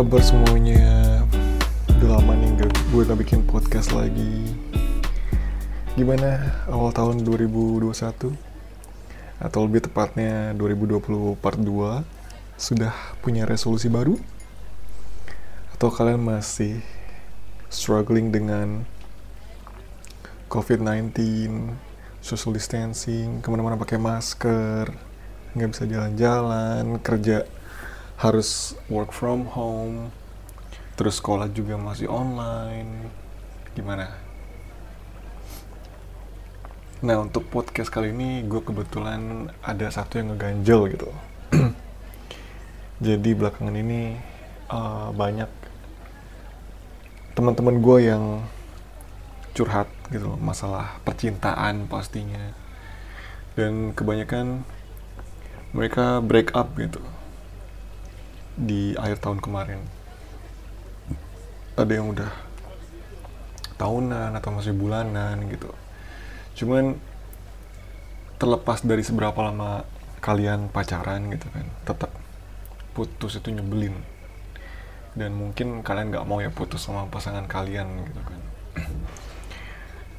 Kabar semuanya? Udah lama nih gak, gue gak bikin podcast lagi Gimana awal tahun 2021? Atau lebih tepatnya 2020 part 2 Sudah punya resolusi baru? Atau kalian masih struggling dengan COVID-19 Social distancing, ke mana-mana pakai masker nggak bisa jalan-jalan, kerja harus work from home, terus sekolah juga masih online, gimana? Nah untuk podcast kali ini gue kebetulan ada satu yang ngeganjel gitu. Jadi belakangan ini uh, banyak teman-teman gue yang curhat gitu masalah percintaan pastinya dan kebanyakan mereka break up gitu di akhir tahun kemarin. Ada yang udah tahunan atau masih bulanan gitu. Cuman terlepas dari seberapa lama kalian pacaran gitu kan tetap putus itu nyebelin. Dan mungkin kalian nggak mau ya putus sama pasangan kalian gitu kan.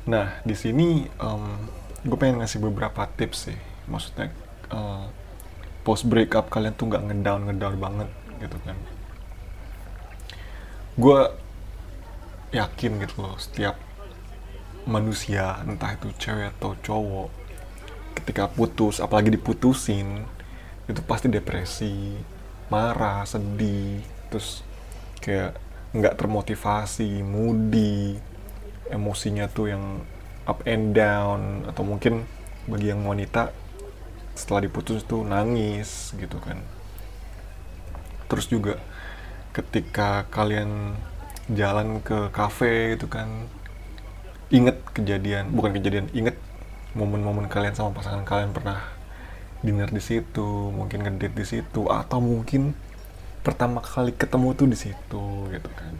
Nah di sini um, gue pengen ngasih beberapa tips sih. Maksudnya uh, post breakup kalian tuh nggak ngedown ngedown banget gitu kan. Gue yakin gitu loh setiap manusia entah itu cewek atau cowok ketika putus apalagi diputusin itu pasti depresi marah sedih terus kayak nggak termotivasi moody emosinya tuh yang up and down atau mungkin bagi yang wanita setelah diputus tuh nangis gitu kan terus juga ketika kalian jalan ke kafe gitu kan inget kejadian bukan kejadian inget momen-momen kalian sama pasangan kalian pernah dinner di situ mungkin ngedate di situ atau mungkin pertama kali ketemu tuh di situ gitu kan.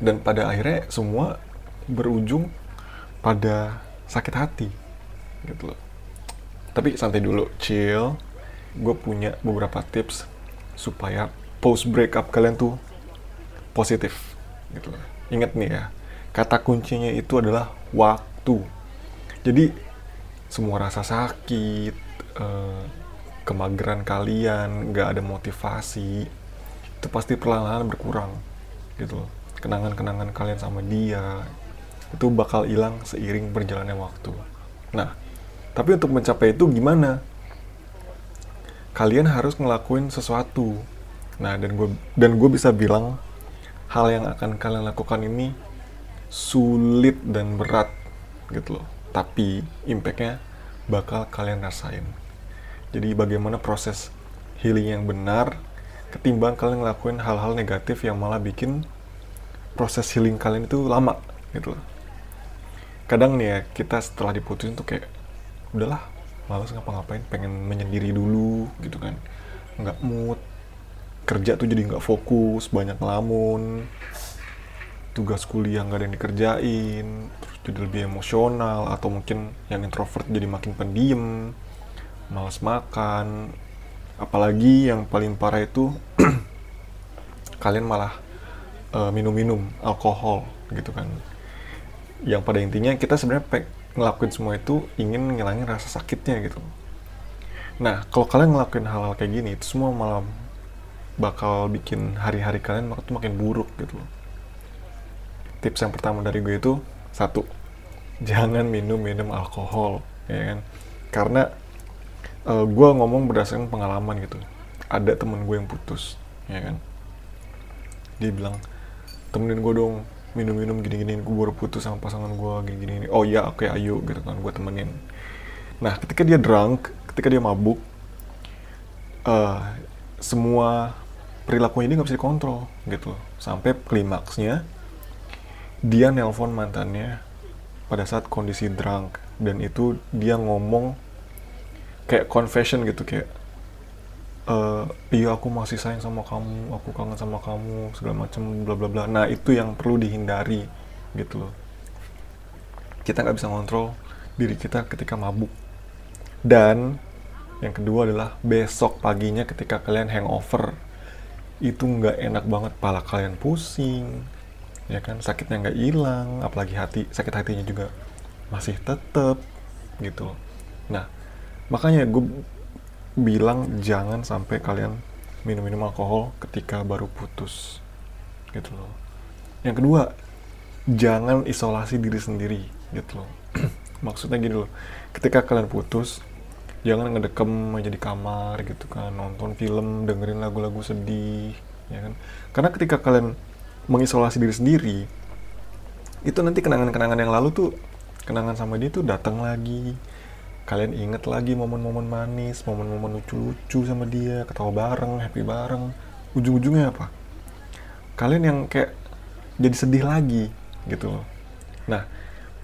Dan pada akhirnya semua berujung pada sakit hati gitu loh. Tapi santai dulu chill. Gue punya beberapa tips supaya post breakup kalian tuh positif gitu. Ingat nih ya kata kuncinya itu adalah waktu. Jadi semua rasa sakit eh, kemageran kalian nggak ada motivasi itu pasti perlahan-lahan berkurang gitu loh. Kenangan-kenangan kalian sama dia itu bakal hilang seiring berjalannya waktu. Nah tapi untuk mencapai itu gimana kalian harus ngelakuin sesuatu. Nah, dan gue dan gue bisa bilang hal yang akan kalian lakukan ini sulit dan berat gitu loh. Tapi impactnya bakal kalian rasain. Jadi bagaimana proses healing yang benar ketimbang kalian ngelakuin hal-hal negatif yang malah bikin proses healing kalian itu lama gitu loh. Kadang nih ya kita setelah diputusin tuh kayak udahlah malas ngapa-ngapain pengen menyendiri dulu gitu kan. Nggak mood. Kerja tuh jadi nggak fokus banyak ngelamun. Tugas kuliah nggak ada yang dikerjain terus jadi lebih emosional atau mungkin yang introvert jadi makin pendiam malas makan. Apalagi yang paling parah itu kalian malah uh, minum-minum alkohol gitu kan. Yang pada intinya kita sebenarnya ngelakuin semua itu ingin ngilangin rasa sakitnya gitu. Nah kalau kalian ngelakuin hal-hal kayak gini itu semua malah bakal bikin hari-hari kalian tuh makin buruk gitu loh. Tips yang pertama dari gue itu satu jangan minum minum alkohol ya kan? Karena uh, gue ngomong berdasarkan pengalaman gitu. Ada temen gue yang putus ya kan? Dia bilang temenin gue dong minum-minum gini-gini gue baru putus sama pasangan gue gini-gini oh ya oke okay, ayo gitu kan gue temenin. Nah ketika dia drunk ketika dia mabuk uh, semua perilakunya dia nggak bisa dikontrol gitu sampai klimaksnya dia nelpon mantannya pada saat kondisi drunk. Dan itu dia ngomong kayak confession gitu kayak uh, iya aku masih sayang sama kamu aku kangen sama kamu segala macam bla bla bla. Nah itu yang perlu dihindari gitu loh. Kita nggak bisa ngontrol diri kita ketika mabuk. Dan yang kedua adalah besok paginya ketika kalian hangover itu nggak enak banget pala kalian pusing ya kan? Sakitnya nggak hilang apalagi hati sakit hatinya juga masih tetep gitu nah makanya gue bilang jangan sampai kalian minum-minum alkohol ketika baru putus gitu loh. Yang kedua jangan isolasi diri sendiri gitu loh. Maksudnya gini loh ketika kalian putus jangan ngedekem aja di kamar gitu kan nonton film dengerin lagu-lagu sedih ya kan? Karena ketika kalian mengisolasi diri sendiri itu nanti kenangan-kenangan yang lalu tuh kenangan sama dia tuh datang lagi kalian inget lagi momen-momen manis momen-momen lucu-lucu sama dia ketawa bareng happy bareng. Ujung-ujungnya apa? Kalian yang kayak jadi sedih lagi gitu loh. Nah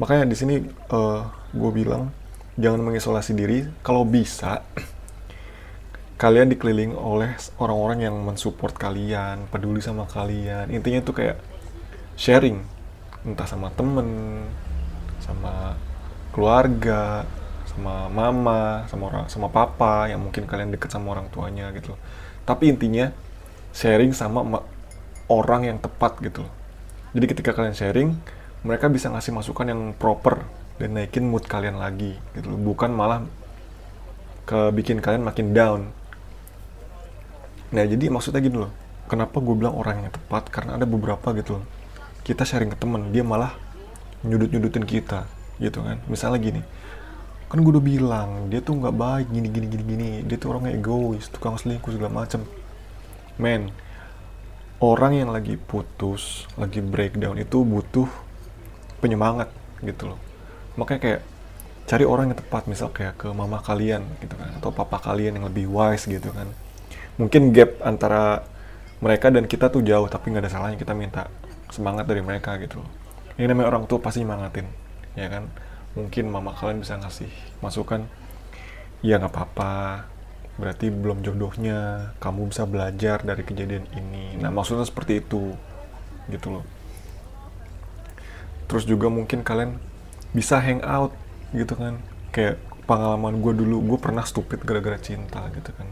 makanya di sini uh, eh, gue bilang jangan mengisolasi diri. Kalau bisa kalian dikeliling oleh orang-orang yang mensupport kalian peduli sama kalian. Intinya tuh kayak sharing. Entah sama temen sama keluarga sama mama sama orang sama papa yang mungkin kalian deket sama orang tuanya gitu. Tapi intinya sharing sama orang yang tepat gitu jadi ketika kalian sharing mereka bisa ngasih masukan yang proper dan naikin mood kalian lagi gitu bukan malah ke bikin kalian makin down. Nah jadi maksudnya gini loh. Kenapa gue bilang orang yang tepat? Karena ada beberapa gitu loh. Kita sharing ke temen dia malah nyudut nyudutin kita gitu kan. Misalnya gini kan gue udah bilang dia tuh nggak baik gini gini gini gini. Dia tuh orangnya egois tukang selingkuh segala macem. Men orang yang lagi putus lagi breakdown itu butuh penyemangat gitu loh. Makanya kayak cari orang yang tepat misal kayak ke mama kalian gitu kan atau papa kalian yang lebih wise gitu kan. Mungkin gap antara mereka dan kita tuh jauh tapi nggak ada salahnya kita minta semangat dari mereka gitu loh. Ini namanya orang tua pasti nyemangatin ya kan mungkin mama kalian bisa ngasih masukan ya nggak apa-apa. Berarti belum jodohnya. Kamu bisa belajar dari kejadian ini. Nah maksudnya seperti itu gitu loh. Terus juga mungkin kalian bisa hang out gitu kan. Kayak pengalaman gue dulu gue pernah stupid gara-gara cinta gitu kan.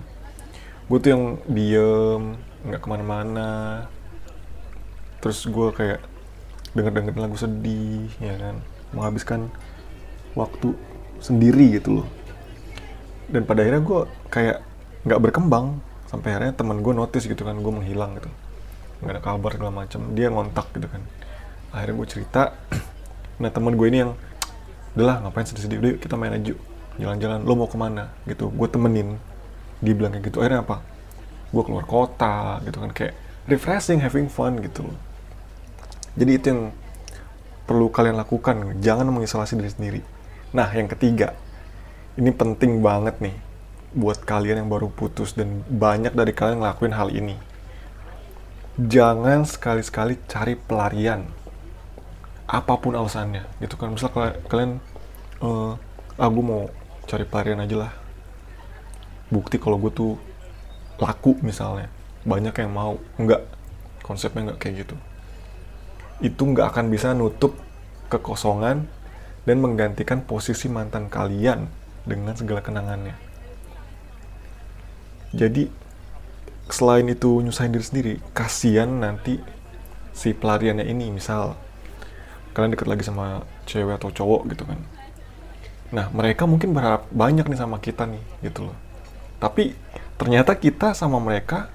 Gue tuh yang diem nggak ke mana-mana. Terus gue kayak denger denger lagu sedih ya kan. Menghabiskan waktu sendiri gitu loh. Dan pada akhirnya gue kayak nggak berkembang. Sampai akhirnya teman gue notice gitu kan gue menghilang gitu. Nggak ada kabar segala macam dia ngontak gitu kan. Akhirnya gue cerita nah teman gue ini yang udahlah ngapain sedih-sedih? Udah kita main aja jalan-jalan lo mau ke mana? Gitu. Gue temenin. Dia bilang kayak gitu. Akhirnya apa? Gue keluar kota gitu kan. Kayak refreshing having fun gitu loh. Jadi itu yang perlu kalian lakukan. Jangan mengisolasi diri sendiri nah yang ketiga ini penting banget nih buat kalian yang baru putus dan banyak dari kalian ngelakuin hal ini. Jangan sekali-sekali cari pelarian apa pun alasannya gitu kan. Misal kalian uh, ah mau cari pelarian aja lah. Bukti kalau gue tuh laku misalnya. Banyak yang mau enggak. Konsepnya enggak kayak gitu. Itu nggak akan bisa nutup kekosongan dan menggantikan posisi mantan kalian dengan segala kenangannya. Jadi selain itu nyusahin diri sendiri kasihan nanti si pelariannya ini misal kalian deket lagi sama cewek atau cowok gitu kan. Nah mereka mungkin berharap banyak nih sama kita nih gitu loh. Tapi ternyata kita sama mereka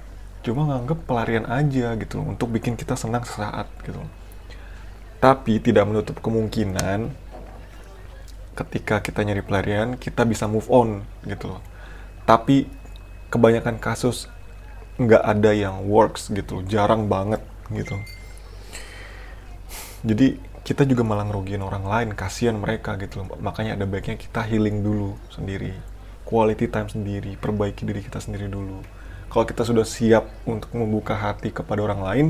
cuma nganggep pelarian aja gitu loh, untuk bikin kita senang sesaat gitu loh. tapi tidak menutup kemungkinan ketika kita nyari pelarian kita bisa move on gitu loh. Tapi kebanyakan kasus nggak ada yang works gitu jarang banget gitu jadi kita juga malah ngerugiin orang lain kasihan mereka gitu loh. Makanya ada baiknya kita healing dulu sendiri. Quality time sendiri perbaiki diri kita sendiri dulu. Kalau kita sudah siap untuk membuka hati kepada orang lain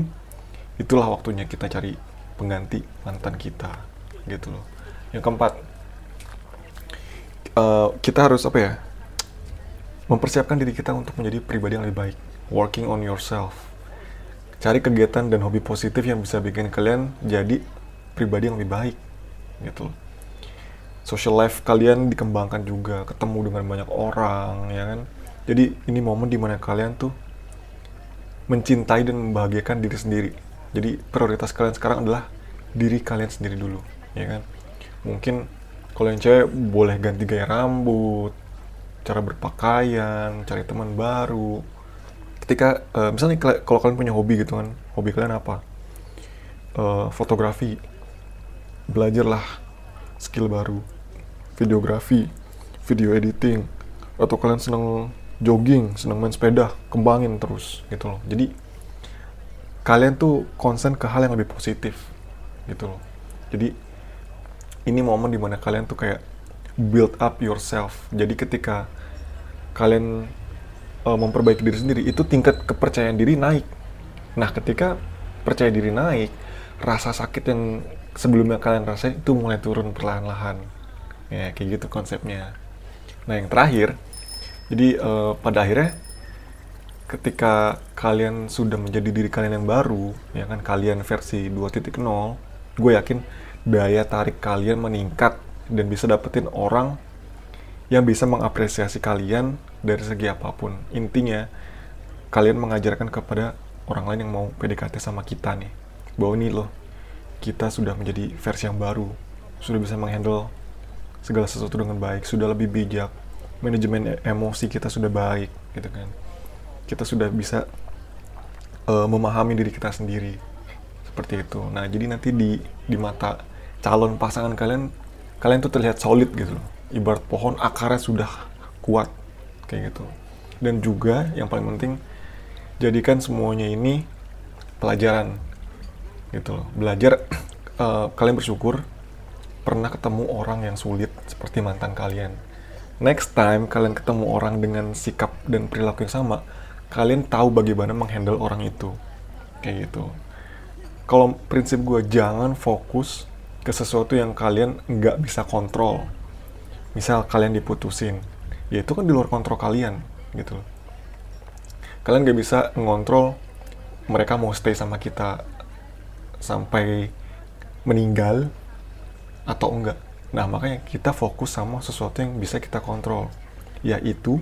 itulah waktunya kita cari pengganti mantan kita gitu loh. Yang keempat uh, kita harus apa ya? Mempersiapkan diri kita untuk menjadi pribadi yang lebih baik. Working on yourself. Cari kegiatan dan hobi positif yang bisa bikin kalian jadi pribadi yang lebih baik gitu social life kalian dikembangkan juga ketemu dengan banyak orang ya kan? Jadi ini momen di mana kalian tuh mencintai dan membahagiakan diri sendiri. Jadi prioritas kalian sekarang adalah diri kalian sendiri dulu ya kan? Mungkin kalau yang cewek boleh ganti gaya rambut cara berpakaian cari teman baru. Ketika uh, misalnya kalau kalian punya hobi gitu kan hobi kalian apa? Uh, fotografi. Belajarlah skill baru. Videografi video editing. Atau kalian seneng jogging seneng main sepeda kembangin terus gitu loh. Jadi kalian tuh konsen ke hal yang lebih positif gitu loh. Jadi ini momen di mana kalian tuh kayak build up yourself. Jadi ketika kalian uh, memperbaiki diri sendiri itu tingkat kepercayaan diri naik. Nah ketika percaya diri naik rasa sakit yang sebelumnya kalian rasain itu mulai turun perlahan-lahan. Ya kayak gitu konsepnya. Nah yang terakhir jadi uh, pada akhirnya ketika kalian sudah menjadi diri kalian yang baru ya kan kalian versi 2.0 gue yakin daya tarik kalian meningkat dan bisa dapetin orang yang bisa mengapresiasi kalian dari segi apa pun. Intinya, kalian mengajarkan kepada orang lain yang mau PDKT sama kita nih, bahwa ini loh, kita sudah menjadi versi yang baru, sudah bisa menghandle segala sesuatu dengan baik, sudah lebih bijak, manajemen emosi kita sudah baik, gitu kan. Kita sudah bisa uh, memahami diri kita sendiri, seperti itu. Nah, jadi nanti di di mata calon pasangan kalian kalian tuh terlihat solid gitu loh. Ibarat pohon akarnya sudah kuat kayak gitu. Dan juga yang paling penting jadikan semuanya ini pelajaran gitu loh. Belajar uh, kalian bersyukur pernah ketemu orang yang sulit seperti mantan kalian. Next time kalian ketemu orang dengan sikap dan perilaku yang sama kalian tahu bagaimana menghandle orang itu. Kayak gitu. Kalau prinsip gue jangan fokus ke sesuatu yang kalian nggak bisa kontrol. Misal kalian diputusin, ya itu kan di luar kontrol kalian, gitu. Kalian nggak bisa ngontrol mereka mau stay sama kita sampai meninggal atau enggak. Nah, makanya kita fokus sama sesuatu yang bisa kita kontrol, yaitu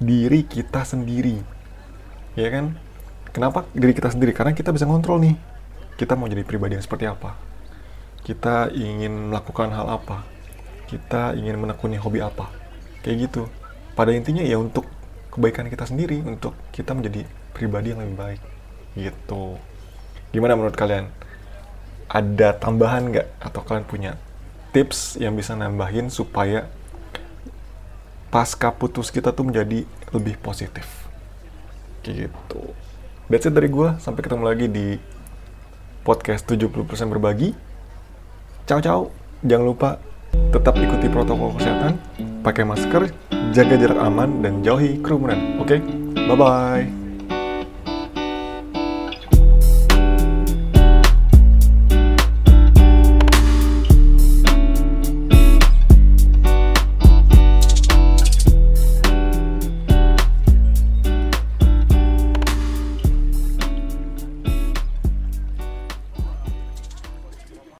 diri kita sendiri. Ya kan? Kenapa diri kita sendiri? Karena kita bisa ngontrol nih. Kita mau jadi pribadi yang seperti apa kita ingin melakukan hal apa, kita ingin menekuni hobi apa, kayak gitu. Pada intinya ya untuk kebaikan kita sendiri, untuk kita menjadi pribadi yang lebih baik, gitu. Gimana menurut kalian? Ada tambahan nggak? Atau kalian punya tips yang bisa nambahin supaya pasca putus kita tuh menjadi lebih positif? Gitu. That's it dari gue. Sampai ketemu lagi di podcast 70% berbagi. Ciao ciao. Jangan lupa tetap ikuti protokol kesehatan, pakai masker, jaga jarak aman dan jauhi kerumunan. Oke? Okay? Bye bye.